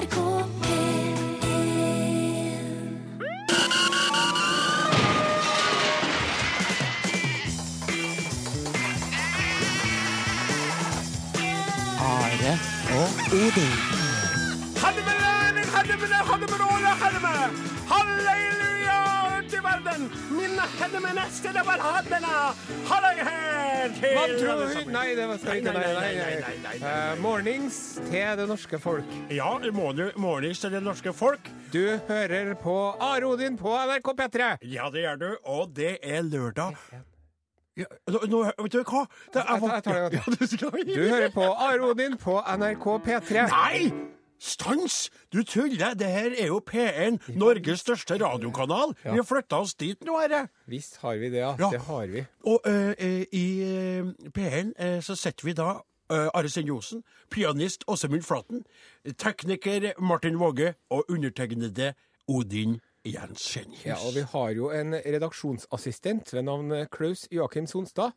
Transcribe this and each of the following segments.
NRK P1 Are og Odin. Halleluja til verden! Mine hender neste det var hattene! Hva tror hun. Nei, det var ikke nei, nei, nei, nei. Eh, mornings til det norske folk. Ja, mornings til det norske folk. Du hører på Are Odin på NRK P3. Ja, det gjør du, og det er lørdag. Ja, nå, vet du hva? Det Jeg tar- jeg tar det Du hører på Are Odin på NRK P3. Nei! Stans! Du tuller! Det her er jo P1, Norges største radiokanal. Vi har flytta oss dit nå, herre. Visst har vi det, ja. Ja. Det har vi. Og eh, i eh, P1 eh, så setter vi da uh, Are Sen-Josen, pianist Åsemund Flaten, tekniker Martin Våge og undertegnede Odin Jensen. Ja, og vi har jo en redaksjonsassistent ved navn Klaus Joakim Sonstad.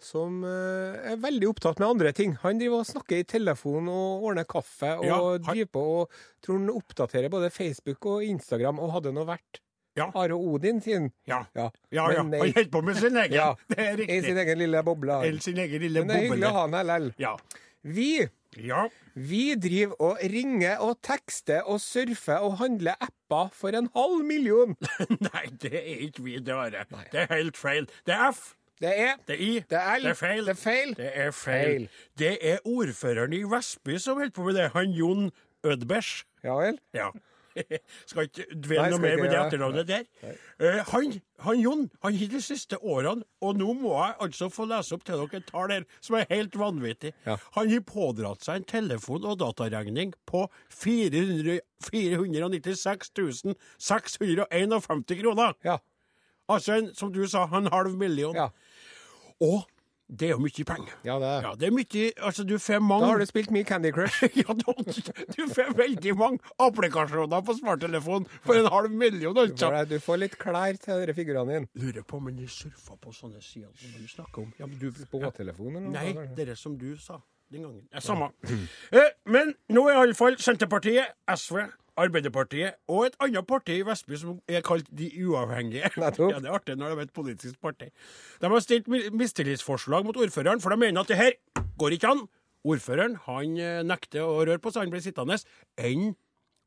Som eh, er veldig opptatt med andre ting. Han driver og snakker i telefon og ordner kaffe og Ja, han- driver på og tror han oppdaterer både Facebook og Instagram, og hadde nå vært Ja. Are Odin sin. Ja. Ja, Ja, ja. Han holder på med sin egen. Ja, Det er I sin egen lille boble. Eller sin egen lille Men det er hyggelig å ha han her lell. Ja. Vi, ja. vi driver og ringer og tekster og surfer og handler apper for en halv million. Nei, det er ikke vi, det Are. Det er helt feil. Det er F. Det er Det er I. Det er L. Det er feil. Det er feil. Det er feil. Det er ordføreren i Vestby som holder på med det. Han Jon Ødbers. Ja vel? Ja. skal ikke dvele noe mer med det etternavnet der. Uh, han, han Jon han har de siste årene, og nå må jeg altså få lese opp til dere et tall her som er helt vanvittig. Ja. Han har pådratt seg en telefon- og dataregning på 400 496 651 kroner. Ja. Altså, en, som du sa, en halv million. Ja. Og det er jo mye penger. Ja, det er. Ja, det er mye Altså, du får mange Da har du spilt mye Candy Crush. ja, du, du får veldig mange applikasjoner på smarttelefonen for en halv million, altså. du får litt klær til disse figurene dine. Lurer på om de surfa på sånne sider som du snakker om. Ja, men du, Båttelefonen ja. telefonen? Nei, det er som du sa den gangen. Ja, samme. Eh, men nå er iallfall Senterpartiet, SV, Arbeiderpartiet og et annet parti i Vestby som er kalt De uavhengige. Nettopp. Ja, Det er artig når de er et politisk parti. De har stilt mistillitsforslag mot ordføreren, for de mener at det her går ikke an. Ordføreren han eh, nekter å røre på seg, han blir sittende enn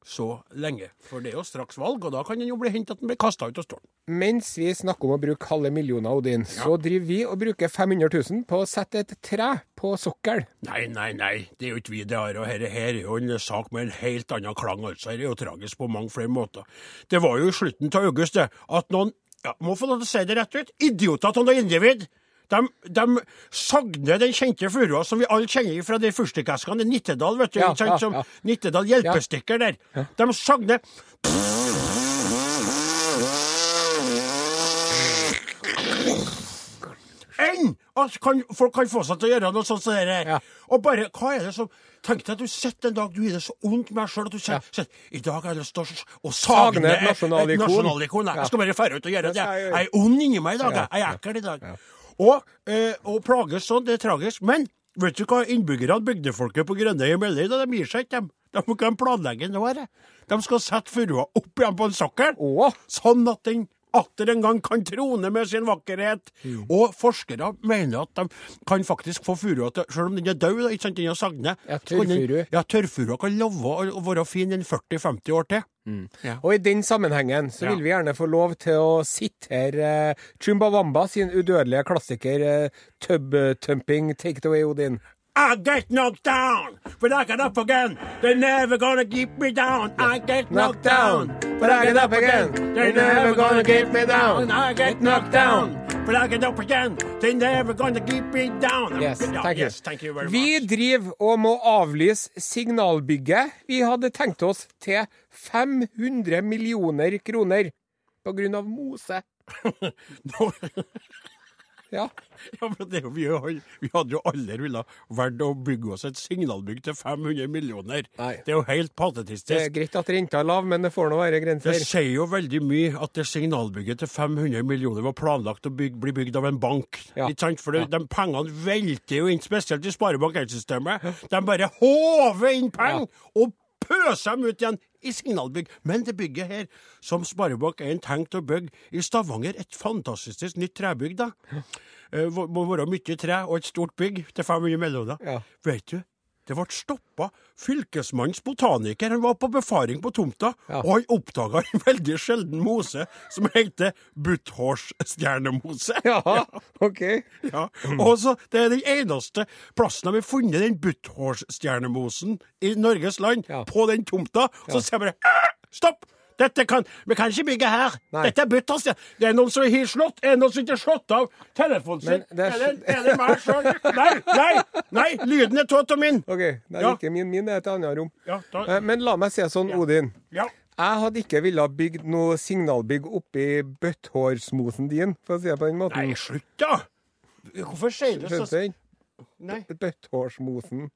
så lenge. For det er jo straks valg, og da kan den jo bli hentet at den blir kasta ut av stolen. Mens vi snakker om å bruke halve millioner, Odin, så driver vi og bruker 500 000 på å sette et tre på sokkel. Nei, nei, nei, det er jo ikke vi det har. Og dette her er jo en sak med en helt annen klang, altså. Dette er jo tragisk på mange flere måter. Det var jo i slutten av august det, at noen, ja, må få lov til å si det rett ut, idioter av noen individ, de, de sagner den kjente furua som vi alle kjenner fra de fyrstikkeskene i Nittedal, vet du. Ja, ikke sant, ja, som ja. Nittedal hjelpestikker der. De sagner enn at kan, folk kan få seg til å gjøre noe sånt som det. Ja. Og bare, hva er det som Tenk deg at du sitter en dag, du gir det så vondt med deg sjøl at du sier I dag har jeg lyst til å, sagne et nasjonalikon. Jeg skal bare dra ut og gjøre Det det. jeg er ond inni meg i dag. Jeg er ekkel i dag. Og, eh, og plages sånn, det er tragisk. Men vet du hva innbyggerne, bygdefolket på Grønnøy melder? De gir seg ikke, dem. De kan planlegge nå. dette. De skal sette furua opp igjen på en sokkel, sånn at den atter en gang kan trone med sin vakkerhet. Mm. Og forskere mener at de kan faktisk få furua til Selv om den er død, ikke sant, den har sagnet. Ja, tørrfuru. Ja, tørrfurua kan love og være fin en 40-50 år til. Og i den sammenhengen så Ja. vil vi gjerne få lov til å sitere eh, Chumbawamba sin udødelige klassiker eh, Tub Tumping Take It Away, Odin. I get knocked down, but I get up again. They're never gonna keep me down. I get knocked down, but I get up again. They're never gonna keep me down. I get knocked down, but I get up again. They're never gonna keep me down. Yes, thank you. yes, thank you very Vi driver og må avlyse signalbygget. Vi hadde tenkt oss til 500 millioner kroner på grunn av mose. Ja. Ja, men det vi, vi hadde jo aldri villet vært å bygge oss et signalbygg til 500 millioner. Nei. Det er jo helt patetistisk. Det er greit at renta er lav, men det får nå være grenser. Det sier jo veldig mye at det signalbygget til 500 millioner var planlagt å bygge, bli bygd av en bank. Ja. Ikke sant? For det, de pengene velter jo inn, spesielt i sparebank 1-systemet. De bare håver inn penger og pøser dem ut igjen i signalbygg. Men det bygget her, som Sparebank1 tenkte å bygge i Stavanger, et fantastisk nytt trebygg, da. Eh, må må være mye tre og et stort bygg til 500 millioner. Ja. Vet du, det ble stoppa. Fylkesmannens botaniker han var på befaring på tomta, Ja. og han oppdaga en veldig sjelden mose som heter butthårsstjernemose. Ja, OK. Ja, og så Det er den eneste plassen de har funnet den butthårsstjernemosen i Norges land, Ja. på den tomta. Så sier jeg bare Stopp! Dette kan, Vi kan ikke bygge her. Nei. Dette er butthårsstjerne. Det er noen som har slått Er noen som ikke har slått av telefonen sin? Det er- er, det, er det meg sjøl? Nei, nei, nei! Lyden er tåt og min. ok, Det er Ja. ikke min, min er et annet rom. Ja, da, Eh, Men la meg si sånn, Odin. ja. Jeg hadde ikke villet bygd noe signalbygg oppi bøtthårsmosen din, for å si det på den måten. Nei, slutt, da! Hvorfor sier du så. Bøtthårsmosen.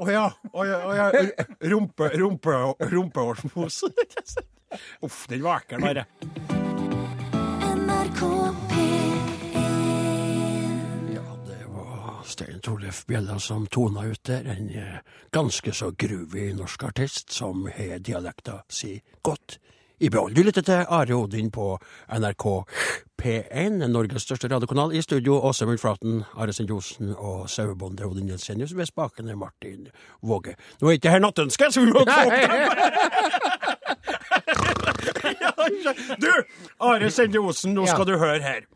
Å ja. Oh ja, oh ja. Rumpe, rumpe, rumpehårsmos. Uff, den var ekkel, bare. NRK P1 Ja, det var Stein Torleif Bjella som tona ut der. En eh, ganske så groovy norsk artist som har dialekta si godt i behold. Du lytter til Are Odin på NRK P1, Norges største radiokanal. I studio Åse Mulflaten, Are Sendjosen og sauebonde Odin Jensenius ved spakene Martin Våge. Nå er ikke her nattønske, så vi må få opp dem. Du, Are Sendjosen, nå skal du høre her.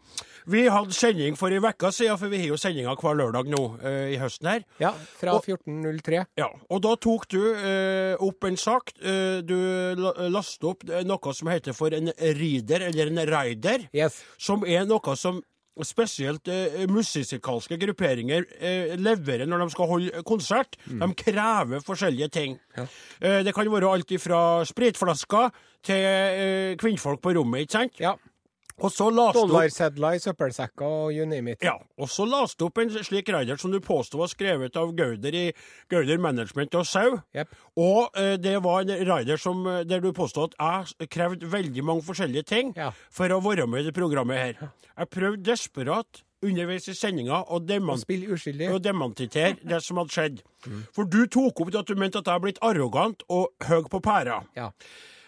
Vi hadde sending for ei uke siden, for vi har jo sendinger hver lørdag nå eh, i høsten her. Ja, fra 1403. Ja, og da tok du eh, opp en sak. Eh, du la- lastet opp eh, noe som heter for en rider, eller en rider, Yes. som er noe som spesielt eh, musikalske grupperinger eh, leverer når de skal holde konsert. De krever forskjellige ting. Eh, det kan være alt fra spritflasker til eh, kvinnfolk på rommet, ikke sant? Ja. Og så opp Dollarsedler i søppelsekker og you name it. ja, og så du opp en slik rider som du påstod var skrevet av Gauder i Gauder Management og Sau. Yep. Og eh, det var en rider som, eh, der du påstod at jeg krevde veldig mange forskjellige ting Ja. for å være med i det programmet her. Jeg prøvde desperat underveis i sendinga å demontere det som hadde skjedd. For du tok opp det at du mente at jeg har blitt arrogant og høy på pæra. Ja.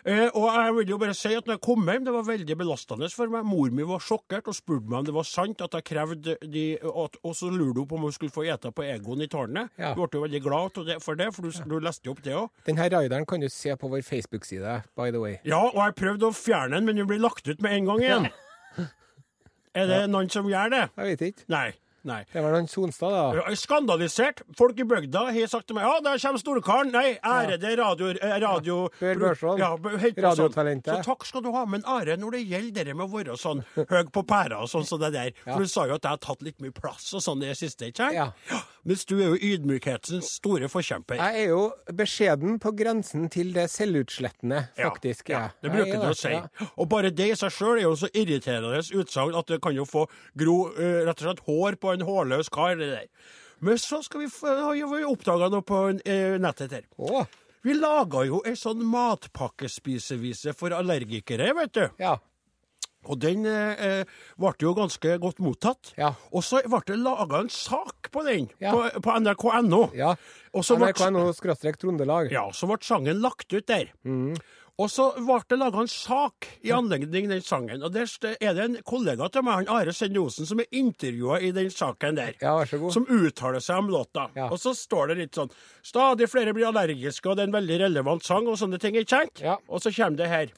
Eh, og jeg vil jo bare si at når jeg kom hjem, det var veldig belastende for meg. Mor mi var sjokkert og spurte meg om det var sant at jeg krevde de at, Og så lurte hun på om hun skulle få ete på Egon i tårnet. Ja. Du ble jo veldig glad for det, for du, du leste jo opp det òg. Denne raideren kan du se på vår Facebook-side, by the way. Ja, og jeg prøvde å fjerne den, men den blir lagt ut med en gang igjen. Er det noen som gjør det? Jeg vet ikke. Nei. Nei. Det var noen Sonstad, da. Er Skandalisert. Folk i bygda har sagt til meg ja, der kommer storkaren. Nei, ærede radio... radio radio Bør Børson. Ja, Radiotalentet. sånn. Så takk skal du ha. Men Are, når det gjelder det med å være sånn høy på pæra og sånn som det der For du sa jo at jeg har tatt litt mye plass og sånn i det siste, ikke sant? Ja. Mens du er jo ydmykhetens store forkjemper. Jeg er jo beskjeden på grensen til det selvutslettende, faktisk. Ja, ja. det bruker er du å si. Og bare det i seg sjøl er jo så irriterende utsagn at det kan jo få gro eh, rett og slett hår på en hårløs kar. det der. Men så skal vi har oppdaga noe på eh, nettet her. Vi laga jo ei sånn matpakkespisevise for allergikere, vet du. ja. Og den eh, ble jo ganske godt mottatt. Ja. Og så ble det laga en sak på den Ja. på, på nrk.no. ja. Og så ble- NRK.no skråstrek Trondelag. Ja, så ble sangen lagt ut der. Mm. Og så ble det laga en sak i anledning den sangen. Og der er det en kollega til meg, han Are Sende-Osen, som er intervjua i den saken der. Ja, vær så god. Som uttaler seg om låta. Ja. Og så står det litt sånn Stadig flere blir allergiske, og det er en veldig relevant sang, og sånne ting, ikke sant? Ja. Og så kommer det her.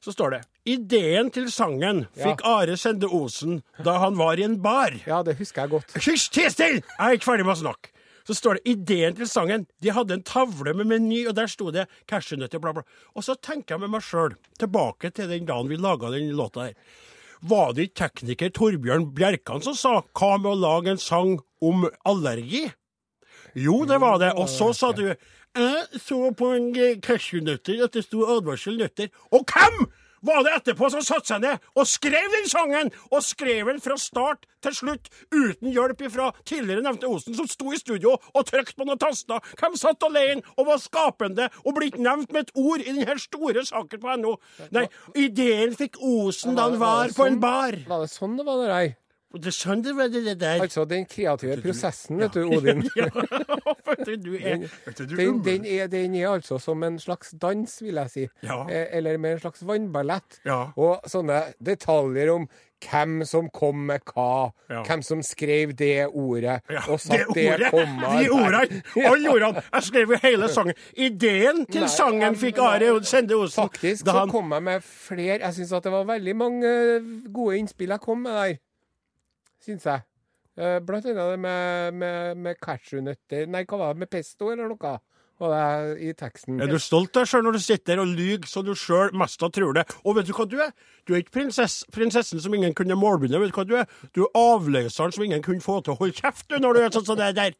Så står det Ideen til sangen Ja. fikk Are Sende Osen da han var i en bar. Ja, det husker jeg godt. Hysj, ti stille! Jeg er ikke ferdig med å snakke. Så står det ideen til sangen. De hadde en tavle med meny, og der sto det cashewnøtter, bla, bla. Og så tenker jeg med meg sjøl, tilbake til den dagen vi laga den låta her. Var det ikke tekniker Torbjørn Bjerkan som sa hva med å lage en sang om allergi? Jo, det var det. Og så sa du jeg så på en eh, cashewnøtter at det sto advarsel nøtter. Og hvem var det etterpå som satte seg ned og skrev den sangen? Og skrev den fra start til slutt uten hjelp fra tidligere nevnte Osen, som sto i studio og trykte på noen taster. Hvem satt alene og var skapende og ikke nevnt med et ord i denne store saken på NO? Nei, ideen fikk Osen da han var på en bar. Var det sånn det var, der, ei? Det hva det der. Altså den kreative prosessen, vet du, Odin. Ja, vet du, du er, du, du Den, er- den, er, den er altså som en slags dans, vil jeg si. Ja. Eh, Eller med en slags vannballett. Ja. Og sånne detaljer om hvem som kom med hva, Ja. hvem som skrev det ordet, Ja, og satt det, ordet, komma de ordene, alle ordene. Jeg skrev jo hele sangen. Ideen til Nei, sangen fikk Are Sende Osen. Faktisk da så han- kom jeg med flere Jeg syns at det var veldig mange gode innspill jeg kom med der. Syns jeg. Eh, Blant annet det med, med, med cashewnøtter Nei, hva var det? Med pesto eller noe? Og det i teksten? Er du stolt deg sjøl når du sitter der og lyver så du sjøl mest av tror det? Og vet du hva du er? Du er ikke prinsess, prinsessen som ingen kunne målbinde. Vet du hva du er? Du er avløseren som ingen kunne få til å holde kjeft du, når du er sånn som det der.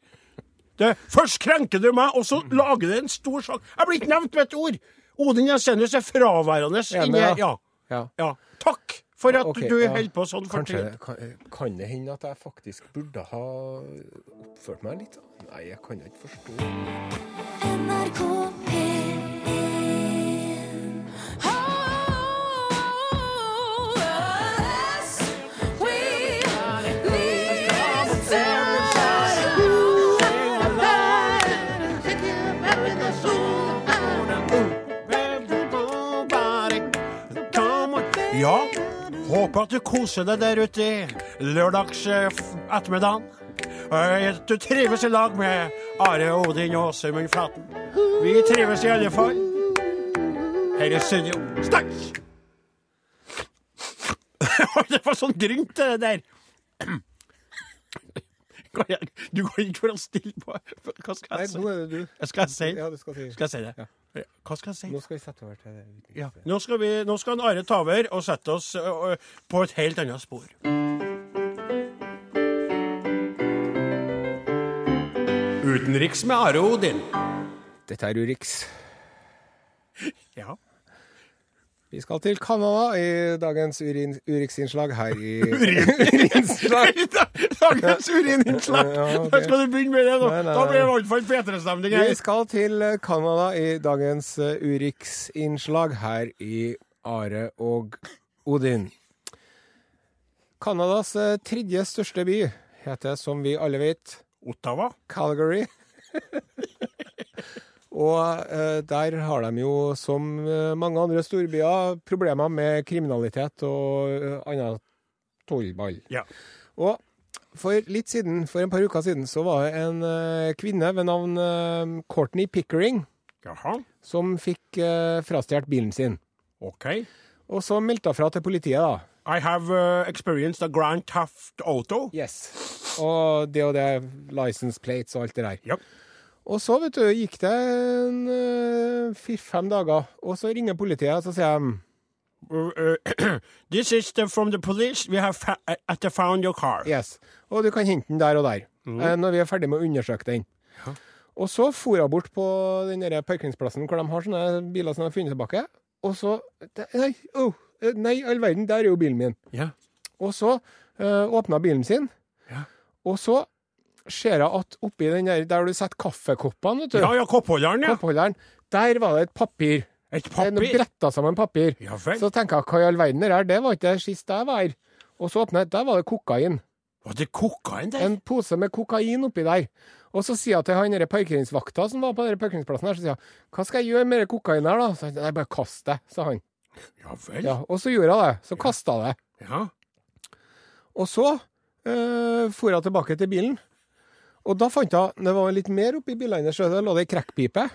Det, først krenker du meg, og så lager du en stor sak. Jeg blir ikke nevnt med et ord! Odin Jensenius er fraværende ja. Ja. Ja. ja. Takk for at okay, du ja. holder på sånn for Kanskje tiden. kan, kan det hende at jeg faktisk burde ha oppført meg litt? Nei, jeg kan ikke forstå NRK P1 Ja, håper at du koser deg der ute lørdags ettermiddag. f- ettermiddagen. Eh, Du trives i lag med Are Odin og Åsemund Flaten. Vi trives i alle fall. Her i studio. Stakk! det var sånn grynt, det der. Du går ikke være stille på Hva skal jeg si? nå er det du. Skal jeg si Ja, du skal si Skal jeg si det? Ja. Hva skal jeg si? Nå skal vi sette over til det. Ja. Nå skal, vi, nå skal han Are ta over og sette oss ø, ø, på et helt annet spor. Utenriks med Are Odin. Dette er Urix. Ja. Vi skal til Canada i dagens urin- Urix-innslag her i Urinnslag. Dagens urininnslag! Ja, okay. Da skal du begynne med det da! Nei, nei, Da blir det i hvert fall P3-stemning Vi skal til eh, Canada i dagens eh, Urix-innslag her i Are og Odin. Canadas eh, tredje største by heter, som vi alle vet, Ottawa. Calgary. Og eh, der har de jo, som eh, mange andre storbyer, problemer med kriminalitet og eh, annet tullball. Ja. Og for litt siden, for en par uker siden, så var det en kvinne ved navn Courtney Pickering Jaha. som fikk uh, frastjålet bilen sin. OK. Og så meldte hun fra til politiet, da. I have uh, experienced a Grand Theft Auto. Yes. Og det og det, license plates og alt det der. Ja. Og så, vet du, gikk det en uh, fire-fem dager, og så ringer politiet, og så sier de this is the, from the police. We have fa at the found your car. Yes. Og du kan hente den der og der. eh, når vi er ferdig med å undersøke den. Ja. Og så for hun bort på den der parkeringsplassen hvor de har sånne biler som de har funnet tilbake. Og så Nei, oh, eh, nei, all verden, der er jo bilen min. Ja. Og så uh, åpna bilen sin, Ja. og så ser jeg at oppi den der der du setter kaffekoppene, vet du, Ja, ja, koppholderen, ja. koppholderen, der var det et papir. Et papir? Det er bretta sammen papir. Ja vel. Så tenker jeg, hva i all verden er det her? Det var ikke det sist jeg var her. Og så åpner jeg, der var det kokain. Var det kokain der? En pose med kokain oppi der. Og så sier jeg til han parkeringsvakta som var på den parkeringsplassen her, så sier jeg, hva skal jeg gjøre med det kokain her, da? Så han, nei, bare kast det, sa han. Ja vel. Ja, og så gjorde jeg det. Så kasta jeg det. Ja. Og så øh, for jeg tilbake til bilen. Og da fant jeg det var litt mer oppi bilene. Så da lå det ei krekkpipe.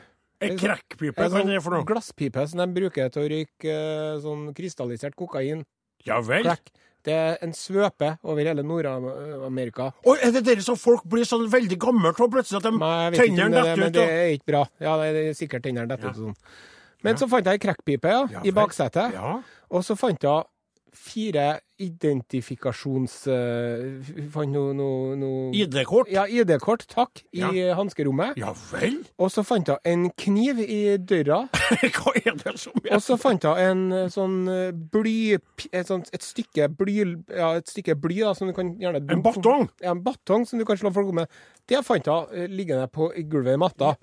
En krekkpipe, hva er det for sånn noe? glasspipe som de bruker til å røyke eh, sånn krystallisert kokain. Ja vel. Crack. Det er en svøpe over hele Nord-Amerika. Og er det dere som folk blir sånn veldig gamle av plutselig? At de Nei, dette ut? tennene men det er ikke bra. Ja, det er sikkert tennene detter Ja. ut og sånn. Men så fant jeg ei krekkpipe ja, Ja i baksetet, Ja. og så fant jeg fire identifikasjons... Uh, fant noe, no, no ID-kort? Ja, ID-kort, takk, i Ja. hanskerommet. Ja vel? Og så fant jeg en kniv i døra. Hva er det som er Og så fant jeg en eh, sånn eh, bly... Et, sånt, et stykke bly Ja, et stykke bly da, som du kan gjerne En batong? Ja, en batong som du kan slå folk med. Det fant eh, liggende på gulvet i matta.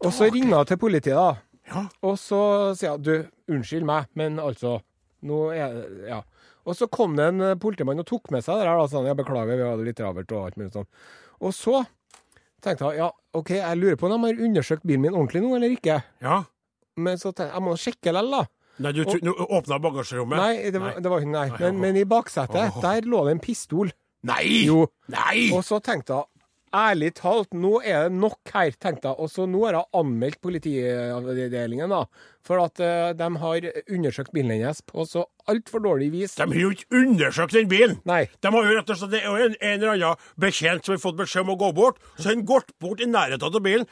Og så ringer jeg til politiet, da. Ja. Og så sier jeg du, unnskyld meg, men altså Nå er Ja. Og så kom det en eh, politimann og tok med seg det der. Sånn, jeg beklager, vi hadde litt travelt og alt mulig sånn. Og så tenkte jeg ja, OK, jeg lurer på om de har undersøkt bilen min ordentlig nå, eller ikke. Ja. Men så tenkte jeg jeg må sjekke likevel, da. Nei, du tro- nå åpna bagasjerommet? Nei, det var, det var nei. Men, men i baksetet, oh. der lå det en pistol. Nei! Jo. Nei! Og så tenkte jeg Ærlig talt, nå er det nok her, tenkte jeg. Og så nå har jeg anmeldt politiavdelingen, da. For at uh, de har undersøkt bilen hennes på så altfor dårlig vis. De har jo ikke undersøkt den bilen! Nei. De har jo rett og slett, Det er jo en, en eller annen bekjent som har fått beskjed om å gå bort. Så har han gått bort i nærheten av bilen.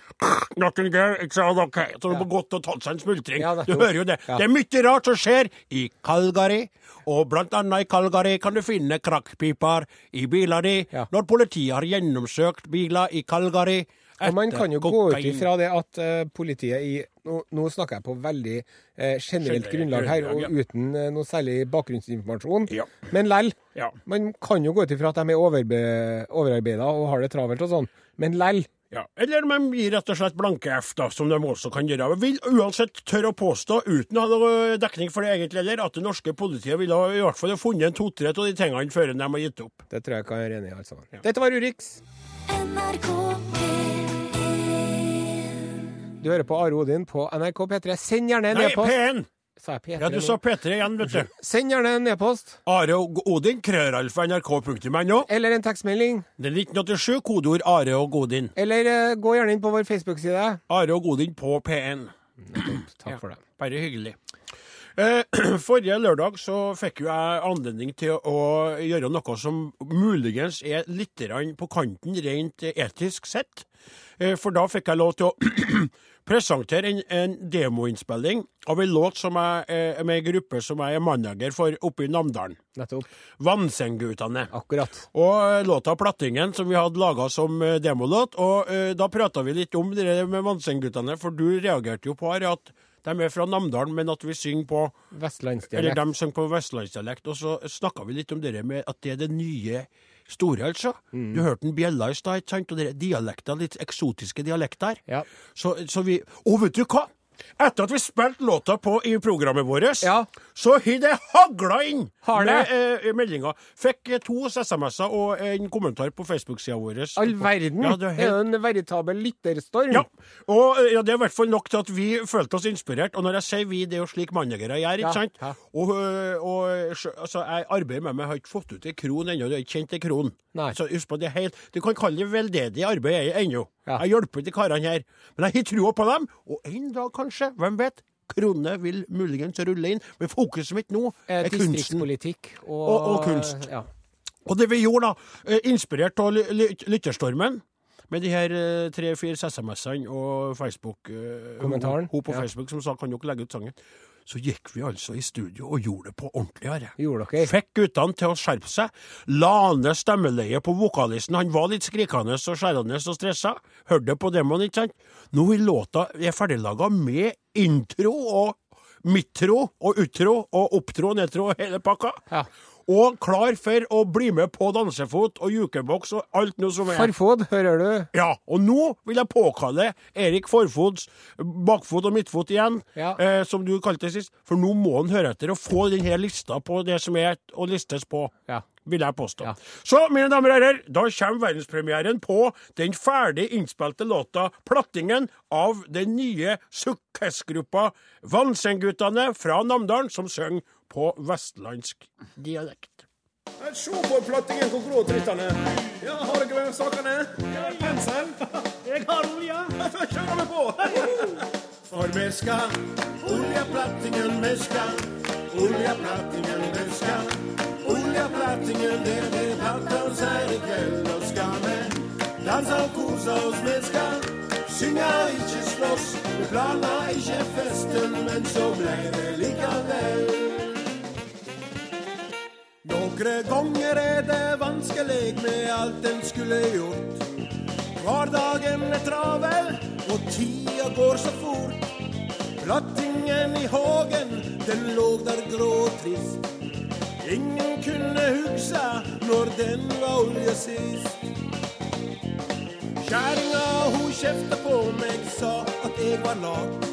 Nothing there, it's all okay. Så har ja. gått og tatt seg en smultring. Ja, du hører jo det. Ja. Det er mye rart som skjer i Calgary. Og blant annet i Calgary kan du finne krakkpiper i biler di. Når politiet har gjennomsøkt biler i Calgary Og man kan jo gå ut ifra det at uh, politiet i nå, nå snakker jeg på veldig eh, generelt Generelt grunnlag her, grunnlag, og uten eh, noe særlig bakgrunnsinformasjon. Ja. Men lell. Ja. Man kan jo gå ut ifra at de er overbe overarbeida og har det travelt og sånn. Men lell. Ja, Eller de gir rett og slett blanke F, da, som de også kan gjøre. Jeg vil uansett tørre å påstå, uten å ha noe dekning for det egentlig heller, at det norske politiet ville ha i hvert fall funnet en to-tre av de tingene før de har gitt opp. Det tror jeg kan er enig i, altså. Dette var Urix. NRK P1 Du hører på Are Odin på NRK P3. Send gjerne en e-post. Nei, P1! Sa jeg P3 Ja, du sa P3 igjen, vet du. Send gjerne en e-post. Are og Odin, krøralfa nrk.no. Eller en tekstmelding. Det er 1987, kodeord Are og Odin. Eller uh, gå gjerne inn på vår Facebook-side. Are og Odin på P1. Takk for det. Bare hyggelig. Eh, forrige lørdag så fikk jo jeg anledning til å gjøre noe som muligens er litt på kanten rent etisk sett. Eh, for da fikk jeg lov til å presentere en, en demoinnspilling av en låt som jeg eh, med en gruppe som jeg er manager for oppe i Namdalen. Nettopp. Vannsengutane. Akkurat. Og eh, låta 'Plattingen', som vi hadde laga som demolåt. Og da prata vi litt om det med Vannsengutane, for du reagerte jo på her at de er fra Namdalen, men at vi synger på Eller Vestlandsdialekt. de synger på vestlandsdialekt. Og så snakka vi litt om det med at det er det nye store, altså. Du hørte en bjella i stad, ikke sant? Og er dialekter, litt eksotiske dialekter. Ja. Så, så vi Å, vet du hva? Etter at vi spilte låta på i programmet vårt, Ja. så har det hagla inn det? med eh, meldinger. Fikk eh, to SMS-er og en kommentar på Facebook-sida vår. All verden! Ja, det det er helt... en veritabel lytterstorm. Ja, og eh, ja, det er i hvert fall nok til at vi følte oss inspirert. Og når jeg sier vi, det er jo slik managere gjør, ikke sant? Og, øh, og altså, jeg arbeider med meg, jeg har ikke fått ut ei kron ennå, du har ikke kjent ei kron. Nei. Så husk på, det helt, du kan kalle det veldedig arbeid ennå. Jeg hjelper de karene her. Men jeg har trua på dem, og en dag kanskje, hvem vet? Kronene vil muligens rulle inn, men fokuset mitt nå Eh, er kunsten. Distriktspolitikk og, Og- og kunst. Ja. Og det vi gjorde, da, eh, inspirert av ly- ly- lytterstormen, med de her eh, tre-fire SMS-ene og Facebook eh, Kommentaren, Hun på ja. Facebook som sa kan dere legge ut sangen. Så gikk vi altså i studio og gjorde det på ordentlig. Are. Gjorde dere? Fikk guttene til å skjerpe seg. La ned stemmeleiet på vokalisten. Han var litt skrikende og skjærende og stressa. Hørte på demoen, ikke sant? Nå er låta er ferdiglaga med intro og midtro og utro og opptro og nedtro og hele pakka. Ja. Og klar for å bli med på dansefot og jukeboks og alt noe som er. Forfod, hører du? Ja, og nå vil jeg påkalle Erik Forfods bakfot og midtfot igjen, Ja. eh, som du kalte det sist, for nå må han høre etter og få denne lista på det som er å listes på. Ja. Vil jeg påstå. Ja. Så, mine damer og herrer, da kommer verdenspremieren på den ferdig innspilte låta 'Plattingen' av den nye sukkesgruppa Vansengutane fra Namdalen, som synger på vestlandsk dialekt. Se på plattingen hvor grå drittene er. Ja, har dere sakene? Jeg har pensel. Jeg har olje. Kjører vi på. For vi skal oljeplattingen vi skal. Oljeplattingen vi skal. Oljeplattingen, det vi platta oss her i kveld. Og skal vi danse og kose oss, vi skal synge, ikke slåss. Vi planla ikke festen, men så ble det likevel. Noen ganger er det vanskelig med alt en skulle gjort. Hverdagen er travel, og tida går så fort. Plattingen i hagen, den lå der grå og trist. Ingen kunne huske når den var olje sist. Kjerringa hun kjefta på meg, sa at jeg var lat.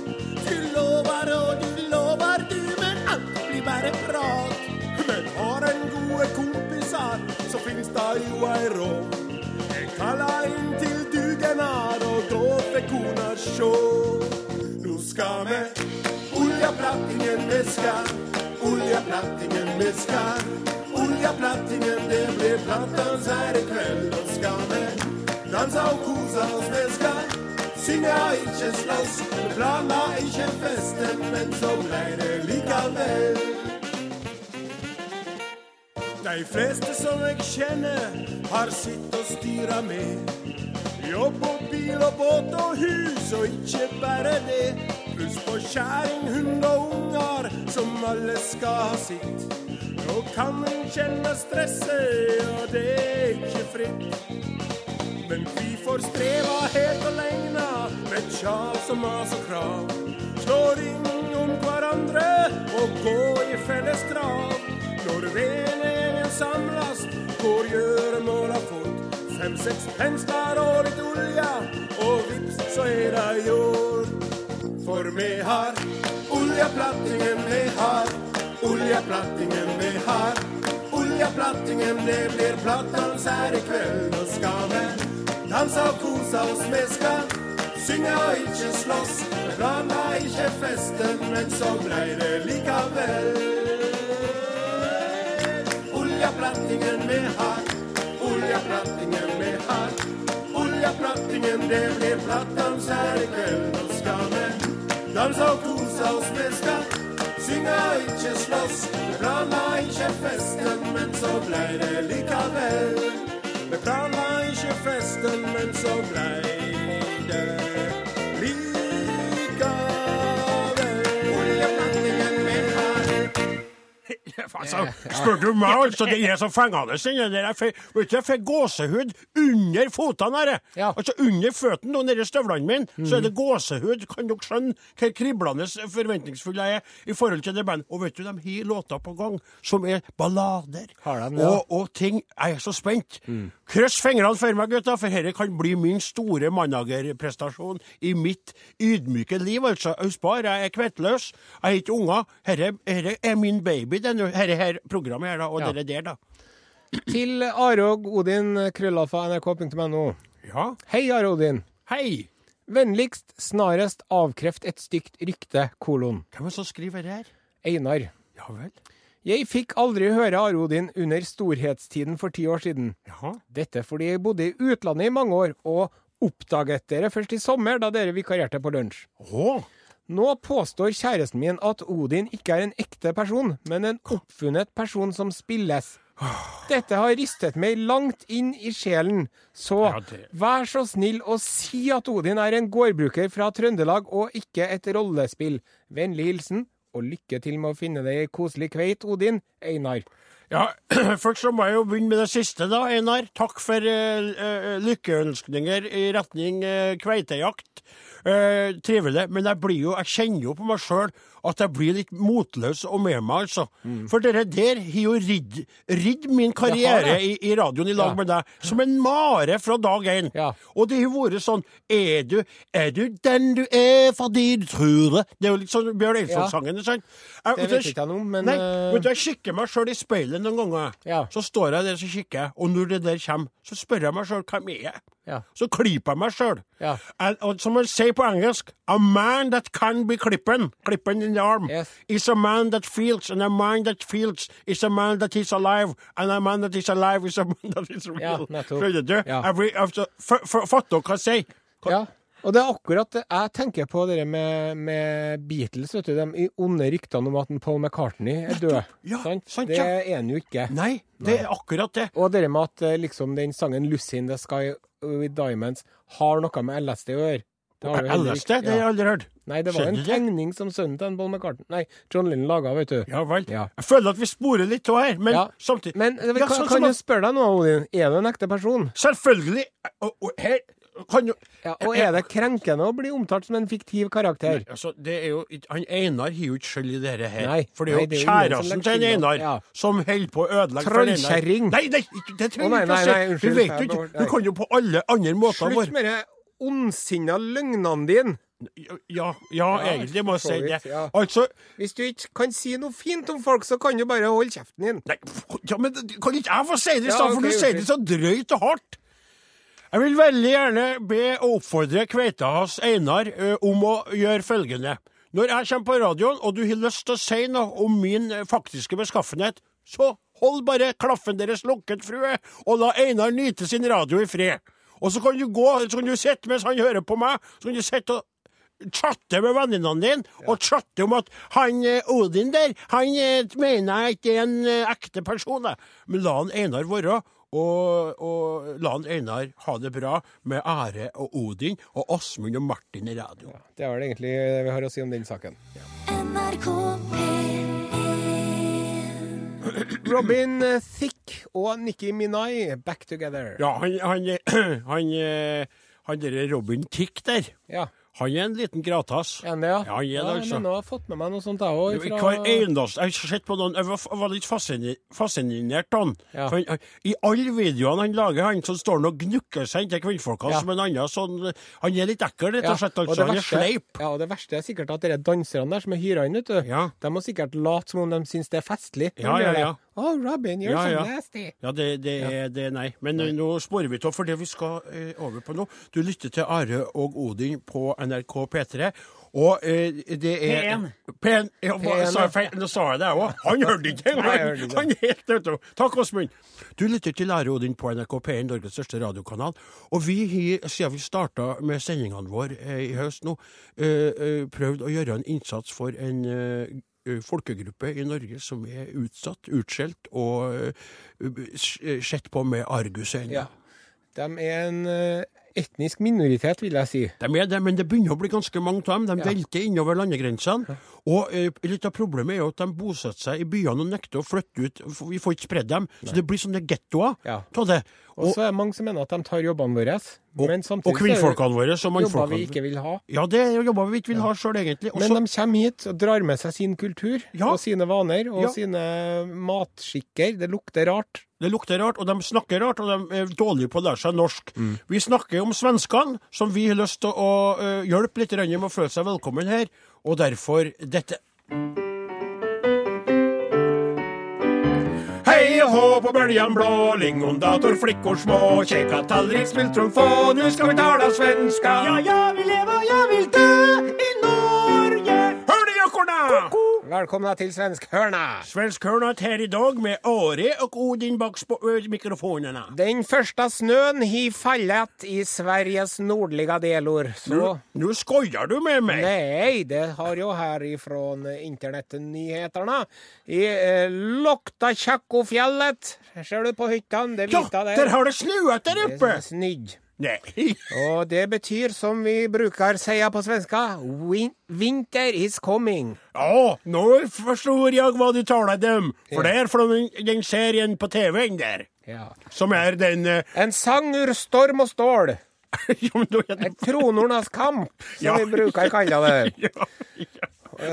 Du lover og du lover du, men alt blir bare prat. Men har en gode kompisar, så finnes det jo ei råd. Jeg kalla inn til dugnad, og da fikk kona sjå. Nå skal vi oljeplattingen viska, oljeplattingen viska. Oljeplattingen, det blir plattans her i kveld. Nå skal vi dansa og kosa oss, med skal synge ikke slåss. Vi planla ikke festen, men så blei det likevel. De fleste som jeg kjenner, har sitt å styre med. Jobb og bil og båt og hus, og ikke bare det. Pluss på kjæring, hund og unger, som alle skal ha sitt. Nå kan en kjenne stresset, og det er ikke fritt. Men vi får streva helt aleine, med kjas og mas og krav. Slå ring om hverandre og gå i felles grav Når vennegjengen samles, går gjøremåla fort. Fem-seks pensler og litt olje, og vips, så er det gjort. For vi har oljeplattingen vi har, oljeplattingen vi har. Oljeplattingen, det blir plattans her i kveld. Nå skal vi dansa og kosa oss, me skal synge og ikke slåss. Planla ikke festen, men så blei det likevel. Oljeplattingen vi har, oljeplattingen vi har. Oljeplattingen, det blir plattans her i kveld. Nå skal vi danse og kose oss, vi skal synge ikke slåss. Vi planla ikke festen, men så blei det likevel. Vi planla ikke festen, men så blei det Altså, spør du meg, altså, det er så fengende, den der. Jeg du, jeg fikk gåsehud under fotene her. Ja. Altså, under føttene og nedi støvlene mine, så er det gåsehud. Kan dere skjønne hvor kriblende forventningsfull jeg er i forhold til det bandet? Og vet du, de har låter på gang som er ballader. De, ja? og, og ting Jeg er så spent. Kryss fingrene for meg, gutta, for dette kan bli min store managerprestasjon i mitt ydmyke liv, altså. Husk på, jeg er kvettløs. Jeg har ikke unger. Dette er min baby, denne, dette her programmet her, da. Og Ja. dette der, da. Til Arog Odin, krøllalfa nrk.no. Ja. Hei, Are Odin. Hei! Vennligst snarest avkreft et stygt rykte, kolon. Hvem er det som skriver det her? Einar. Ja vel? Jeg fikk aldri høre Are Odin under storhetstiden for ti år siden. Jaha. Dette fordi jeg bodde i utlandet i mange år, og oppdaget dere først i sommer da dere vikarierte på lunsj. Å! Nå påstår kjæresten min at Odin ikke er en ekte person, men en oppfunnet person som spilles. Dette har ristet meg langt inn i sjelen, så vær så snill å si at Odin er en gårdbruker fra Trøndelag og ikke et rollespill. Vennlig hilsen, og lykke til med å finne deg ei koselig kveit, Odin. Einar. Ja, først så må jeg jo begynne med det siste, da, Einar. Takk for uh, lykkeønskninger i retning uh, kveitejakt. Eh, trivelig. Men jeg blir jo, jeg kjenner jo på meg sjøl at jeg blir litt motløs og med meg, altså. For dere der har jo ridd, ridd min Mm. Karriere i, i radioen i lag Ja. med deg som en mare fra dag én. Ja. Og det har vært sånn Er du, er du den du er fordi du tror det? Det er jo litt sånn Bjørn Eidsvåg-sangen, ikke sant? Jeg- Det vet ikke jeg noe om, men, Nei, eh, vet du, jeg kikker meg sjøl i speilet noen ganger. Ja. Så står jeg der og kikker, og når det der kommer, så spør jeg meg sjøl hvem jeg er. Ja. Så klyper jeg meg sjøl. Ja. Som man sier på engelsk, a man that can be klippen, klippen in the arm, Yes. is a man that feels, and a man that feels is a man that is alive, and a man that is alive is a man that is real. Ja. Skjønner du? Ja. For- for- dere hva jeg sier? Ja. Og det er akkurat jeg tenker på det med, med Beatles, vet du. De onde ryktene om at Paul McCartney er død. Ja, sant? sant, det er han jo ikke. Nei, det er akkurat det. Og det med at eh, liksom den sangen 'Lucy in the Sky with Diamonds' har noe med LSD å gjøre. Det heller LSD, det har jeg aldri hørt. Nei, det var Skjønner en tegning som sønnen til Paul McCartney Nei, John Lennon laga, vet du. Ja vel. Ja. Jeg føler at vi sporer litt av her, men Ja. samtidig Men eh, Ja, kan, sånn kan jeg spørre deg noe, Odin? Er du en ekte person? Selvfølgelig. Og, og her kan jo Ja, og er det krenkende å bli omtalt som en fiktiv karakter? Altså, det er jo Han Einar har jo ikke skyld i dette her. Nei, for det er jo det som kjæresten til. Einar som holder på å ødelegge for Einar. Trollkjerring. Nei, nei, det trenger du ikke å si. Du vet jo ikke. Du kan jo på alle andre måter Slutt med de ondsinna løgnene dine! Ja, ja, egentlig må jeg si det. Altså Hvis du ikke kan si noe fint om folk, så kan du bare holde kjeften din. Nei, ja, men kan ikke jeg få si det i Ja, stedet, for du sier det så drøyt og hardt? Jeg vil veldig gjerne be og oppfordre Kveitahas Einar ø, om å gjøre følgende. Når jeg kommer på radioen, og du har lyst til å si noe om min faktiske beskaffenhet, så hold bare klaffen deres lukket, frue, og la Einar nyte sin radio i fred. Og så kan du gå, så kan du sitte mens han hører på meg, så kan du sitte og chatte med venninnene dine, og chatte om at han eh, Odin der, han eh, mener jeg ikke er en eh, ekte person. Men la han Einar være, og, og la han Einar ha det bra med Ære og Odin og Åsmund og Martin i radio. Det er vel egentlig det vi har å si om den saken. NRK P1 Robin eh, Thicke og Nikki Minai back together. Ja, han, han, eh, han, eh, han derre Robin Thicke der, Ja. Han er en liten gratas. Er han det, ja? Ja, han er det, altså. Men nå har jeg fått med meg noe sånt, jeg òg. Hver eneste Jeg har sett på noen Jeg var, var litt fascinert av. Ja. Han- I alle videoene han lager, han så står han og gnukker seg inntil kvinnfolka Ja. som en annen sånn Han er litt ekkel, rett og slett. og verste, det Han er sleip. Ja, og det verste er sikkert at de danserne der som er hyra inn, vet du, Ja. de må sikkert late som om de syns det er festlig. Ja, ja, det. ja. Oh, Robin, you're Ja, so ja. nasty. Ja, det, det, Er, det nei. Men nei. nå sporer vi av for det vi skal eh, over på nå. Du lytter til Are og Odin på NRK P3. Og eh, det er P1. P1. Ja, P1, sa jeg? Nå sa jeg det, jeg òg. Han hørte ikke engang! Han er helt du. Takk, Åsmund. Du lytter til Are Odin på NRK P1, Norges største radiokanal. Og vi har, siden vi starta med sendingene våre eh, i høst nå, eh, eh, prøvd å gjøre en innsats for en eh, folkegruppe i Norge som er utsatt, utskjelt og sett på med argusøyne. Ja. De er en etnisk minoritet, vil jeg si. De er det, men det begynner å bli ganske mange av dem. De Ja. velter innover landegrensene. Og eh, litt av problemet er jo at de bosetter seg i byene og nekter å flytte ut. Vi får ikke spredd dem. Så det blir sånne gettoer Ja. det. Og så er det mange som mener at de tar jobbene våre. Og, Men samtidig så er kvinnfolkene våre Som jobber vi ikke vil ha. Ja, det er jobber vi ikke vil ha sjøl, egentlig. Også, Men de kommer hit og drar med seg sin kultur Ja. og sine vaner og Ja. sine matskikker. Det lukter rart. Det lukter rart, og de snakker rart, og de er dårlige på å lære seg norsk. Mm. Vi snakker om svenskene, som vi har lyst til å uh, hjelpe litt med å føle seg velkommen her, og derfor dette. Og hå på bøljan blå, lingondator, flickor små, kjeka tallrik, smultron få, nu ska vi tala svenska. Ja, jag vill leva, jag vill dö i Norge. Hør det, jokkorna! Velkommen til svenskhörna. Svenskhörna her i dag med Are og Odin bak mikrofonene. Den første snøen har fallet i Sveriges nordlige deler, så Nå nu skojar du med meg! Nei, det har jo her ifra internettnyhetene. I eh, Loktachakkofjellet, ser du på hyttene, det Ja, der. har det snuet der oppe. Det er Nej. Og det betyr, som vi bruker sier på svenska, win winter is coming. Ja, nå forstår jeg hva du taler om. for det er fra den, serien på TV där. Ja. Som er den... uh... En sang ur storm og stål. ja, det Et tronornas kamp, som Ja. vi bruker å kalle det. ja, ja.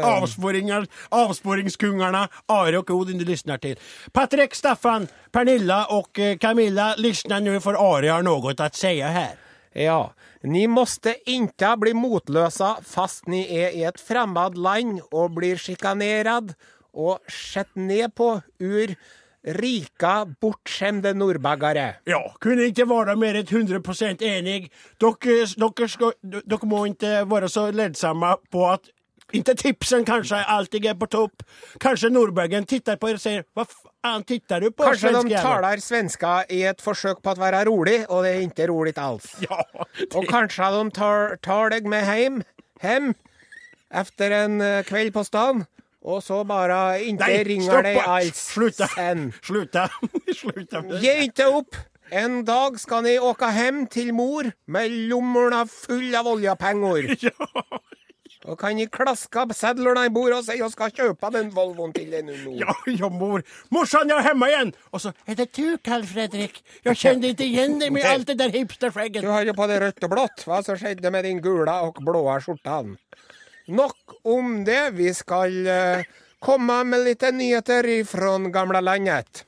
Avspåringar, avspåringskungarna, Are och Odin du lyssnar till. Patrik, Staffan, Pernilla och eh, Camilla lyssnar nu för Are har något att säga här. Ja, ni måste inte bli motlösa fast ni är i ett främmande land och blir chikanerad och sett ned på ur rika, bortskämde nordbaggare. Ja, kunde inte vara mer än 100% enig. Dock, eh, dock, ska, dock må inte vara så ledsamma på att inte tipsen kanske alltid är på topp. Kanske Nordbergen tittar på er och säger Vad fan tittar du på Kanske de taler talar svenska i ett försök på att vara rolig och det är inte roligt alls. Ja, Och kanske de tar, tar dig med hem, hem efter en kveld kväll på stan Og så bare inte Nej, ringer deg alls Sluta! sen. Sluta! Sluta med det. Ge inte upp! En dag skal ni åka hjem til mor med lommorna full av oljepenger. Ja, Då kan de klaske opp sedlene i bordet si at jeg skal kjøpe den Volvoen til deg nå'. ja, ja, mor. Morsan, jeg er hjemme igjen! Og så, 'Er det du, Karl Fredrik? Jeg kjenner ikke igjen deg med alt det der hipsterskägget. Du har jo på deg rødt og blått. Hva som skjedde med din gula og blåa skjorta? Nok om det. Vi skal uh, komme med litt nyheter ifrån gamla landet.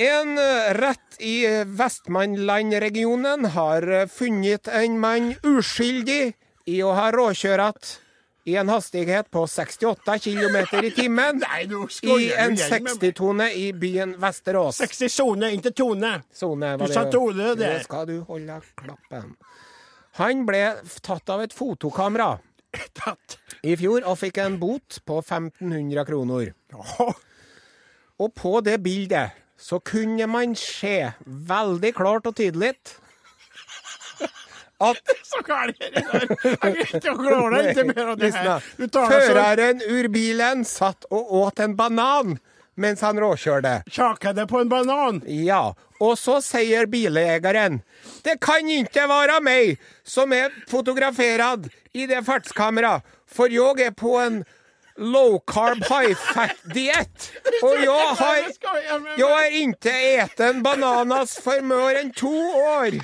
En eh, rett i eh, Vestmannland-regionen har eh, funnet en mann uskyldig i å ha råkjørt i en hastighet på 68 km i timen Nei, i en du igjen med meg. 60-tone i byen Vesterås. 60 sone, ikke tone. Sone, Du sa tone der. Nå skal du holde klappen. Han ble tatt av et fotokamera Tatt. i fjor og fikk en bot på 1500 kroner. Og på det bildet så kunne man se veldig klart og tydelig at Så gærent er det. Jeg kan ikke klare deg ikke mer av det her. det Føreren ur bilen satt og åt en banan mens han råkjørte. Kjaker det på en banan. Ja, og så sier bileieren Det kan ikke være meg som er fotograferad i det fartskamera, for jeg er på en low carb high fat diett. Og jeg har Jeg har ikke eten bananas for mer enn to år.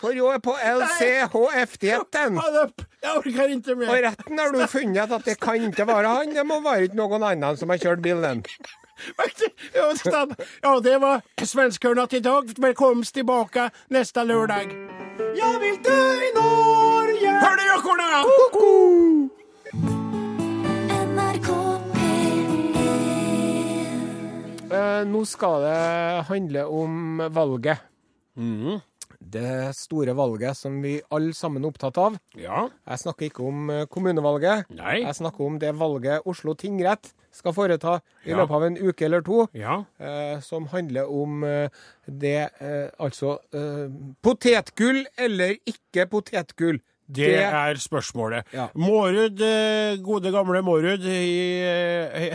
For jeg er på LCHF-dietten. Og retten har du funnet at det kan ikke være han, det må være noen annen som har kjørt bilen. Ja, det var Svenskhörna i dag. Velkommen tilbake neste lørdag. Jeg vil dø i Norge! Hør det, jokkorna! Nå skal det handle om valget. Mhm. Det store valget som vi alle sammen er opptatt av. Ja. Jeg snakker ikke om eh, kommunevalget. Nei. Jeg snakker om det valget Oslo tingrett skal foreta i Ja. løpet av en uke eller to. Ja. eh, som handler om eh, det eh, Altså eh, potetgull eller ikke potetgull. Det er spørsmålet. Ja. Mårud, eh, gode gamle Mårud,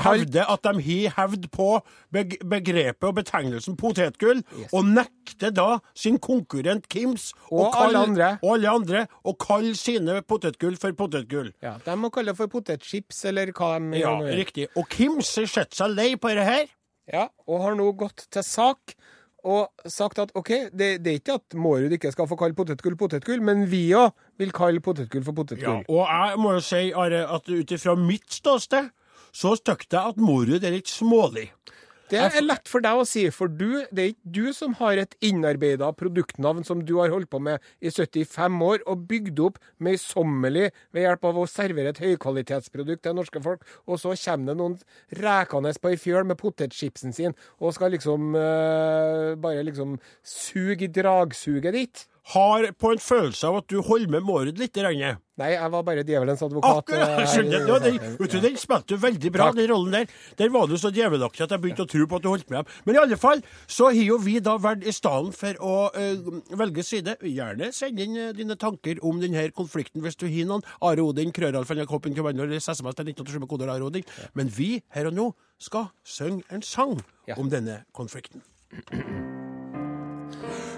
hevder at de har hevd på begrepet og betegnelsen potetgull, Yes. og nekter da sin konkurrent Kims og, Og alle andre. og alle andre å kalle sine potetgull for potetgull. Ja, De må kalle det for potetchips, eller hva de Ja, gjør riktig. Og Kims har sett seg lei på dette her. Ja, og har nå gått til sak og sagt at OK, det, det er ikke at Mårud ikke skal få kalle potetgull potetgull, men vi òg vil kalle potetgull for Ja, og jeg må jo si, Are, at ut ifra mitt ståsted, så stykk jeg at Mårud er litt smålig. Det er lett for deg å si, for du, det er ikke du som har et innarbeida produktnavn som du har holdt på med i 75 år og bygd opp møysommelig ved hjelp av å servere et høykvalitetsprodukt til norske folk, og så kommer det noen rekende på ei fjøl med potetchipsen sin og skal liksom eh, bare liksom suge i dragsuget ditt. Har på en følelse av at du holder med Mårud litt. Grann. Nei, jeg var bare djevelens advokat. Akkurat! eh, skjønner du? Den, vet du, den spilte du veldig bra, Takk. den rollen der. Der var du så djevelaktig at jeg begynte å tro på at du holdt med dem. Men i alle fall, så har jo vi da vært i stedet for å øh, velge side. Gjerne send inn øh, dine tanker om denne konflikten hvis du har noen. Are Odin, krøralfenjakoppen, kommando SMS til 1987 med koder Are Odin. Men vi her og nå skal synge en sang Ja. om denne konflikten.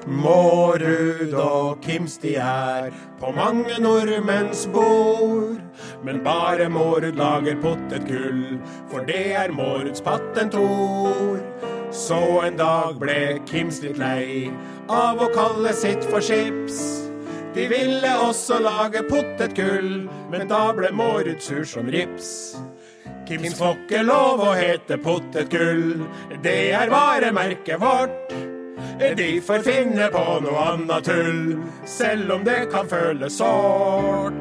Mårud og Kims de er på mange nordmenns bord. Men bare Mårud lager potetgull, for det er Måruds patentord. Så en dag ble Kims litt lei av å kalle sitt for chips. De ville også lage potetgull, men da ble Mårud sur som rips. Kims får ikke lov å hete potetgull, det er varemerket vårt. De får finne på noe annet tull, selv om det kan føles sårt.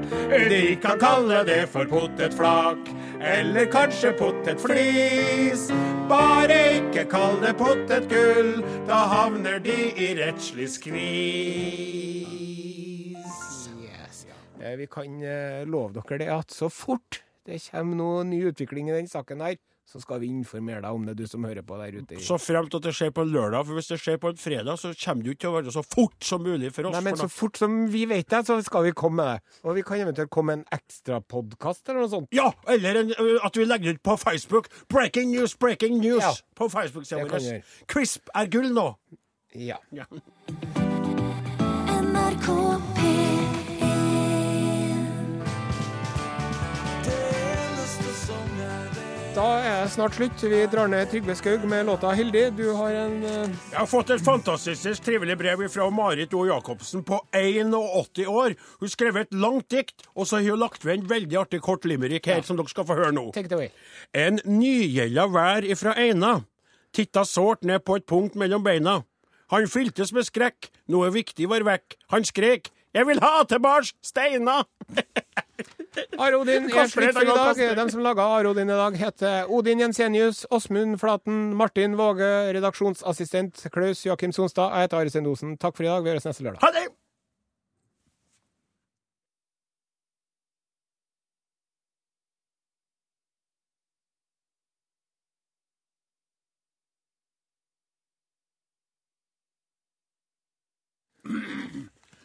De kan kalle det for potetflak, eller kanskje potetflis. Bare ikke kall det potetgull, da havner de i rettslig skvis. Yes. Eh, Vi kan eh, love dere det at så fort det kommer noe ny utvikling i den saken her, så skal vi informere deg om det, du som hører på der ute. Så fremt at det skjer på en lørdag, for hvis det skjer på en fredag, så kommer det jo ikke til å være så fort som mulig for oss. Nei, men for så fort som vi vet det, så skal vi komme med det. Og vi kan eventuelt komme med en ekstrapodkast eller noe sånt. Ja, eller en, at vi legger ut på Facebook. Breaking news, breaking news! Ja. På Facebook-sida vi vår. Crisp er gull nå. Ja. Ja. NRK Da er det snart slutt. Vi drar ned Trygve Skaug med låta 'Heldig'. Du har en eh, Jeg har fått et fantastisk trivelig brev fra Marit O. Jacobsen på 81 år. Hun skrev et langt dikt, og så har hun lagt ved en veldig artig kort limerick her, som dere skal få høre nå. Take it away. En nygjelda vær ifra Eina. titta sårt ned på et punkt mellom beina. Han fyltes med skrekk, noe viktig var vekk. Han skrek, jeg vil ha tilbake steina! Are Odin Hva er slutt for i dag. De som laga Are Odin i dag, heter Odin Jensenius, Åsmund Flaten, Martin Våge, redaksjonsassistent Klaus Joakim Sonstad. Jeg heter Are Sendosen. Takk for i dag. Vi høres neste lørdag. Ha det!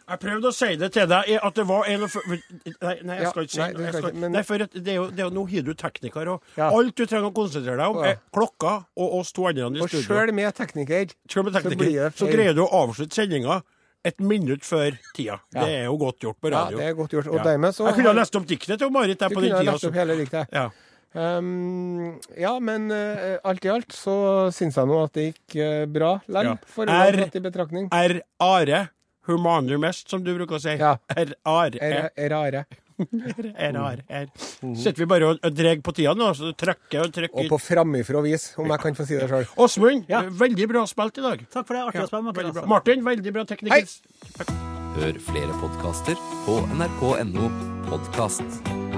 Jeg prøvde å si det til deg, at det var en og Nei, nei jeg skal ikke si nei, det. skal ikke, men- Nei, for det er jo, det er jo, nå har du tekniker, og Ja. alt du trenger å konsentrere deg om, er klokka og oss to andre i Og studio. sjøl med tekniker Selv med så tekniker, det så greier du å avslutte sendinga et minutt før tida. Ja. Det er jo godt gjort på radio. Ja, det er godt gjort. Og Ja. dermed så Jeg kunne ha lest opp diktet til Marit der Du på kunne den ha tida. lest opp hele diktet. Ja. Um, ja, men uh, alt i alt så syns jeg nå at det gikk uh, bra likevel. Ja. betraktning. R. are humaner mest, som du bruker å si? Ja. Er are Er, er rare. er are er. Sitter vi bare og, og drar på tida nå, så trykker og Og på framifrå vis, om jeg kan få si det sjøl. Åsmund, Ja. veldig bra spilt i dag. Takk for det. Artig å spille med Veldig dere. bra. altså. Martin, veldig bra tekniker. Hei. Hør flere podkaster på nrk.no podkast.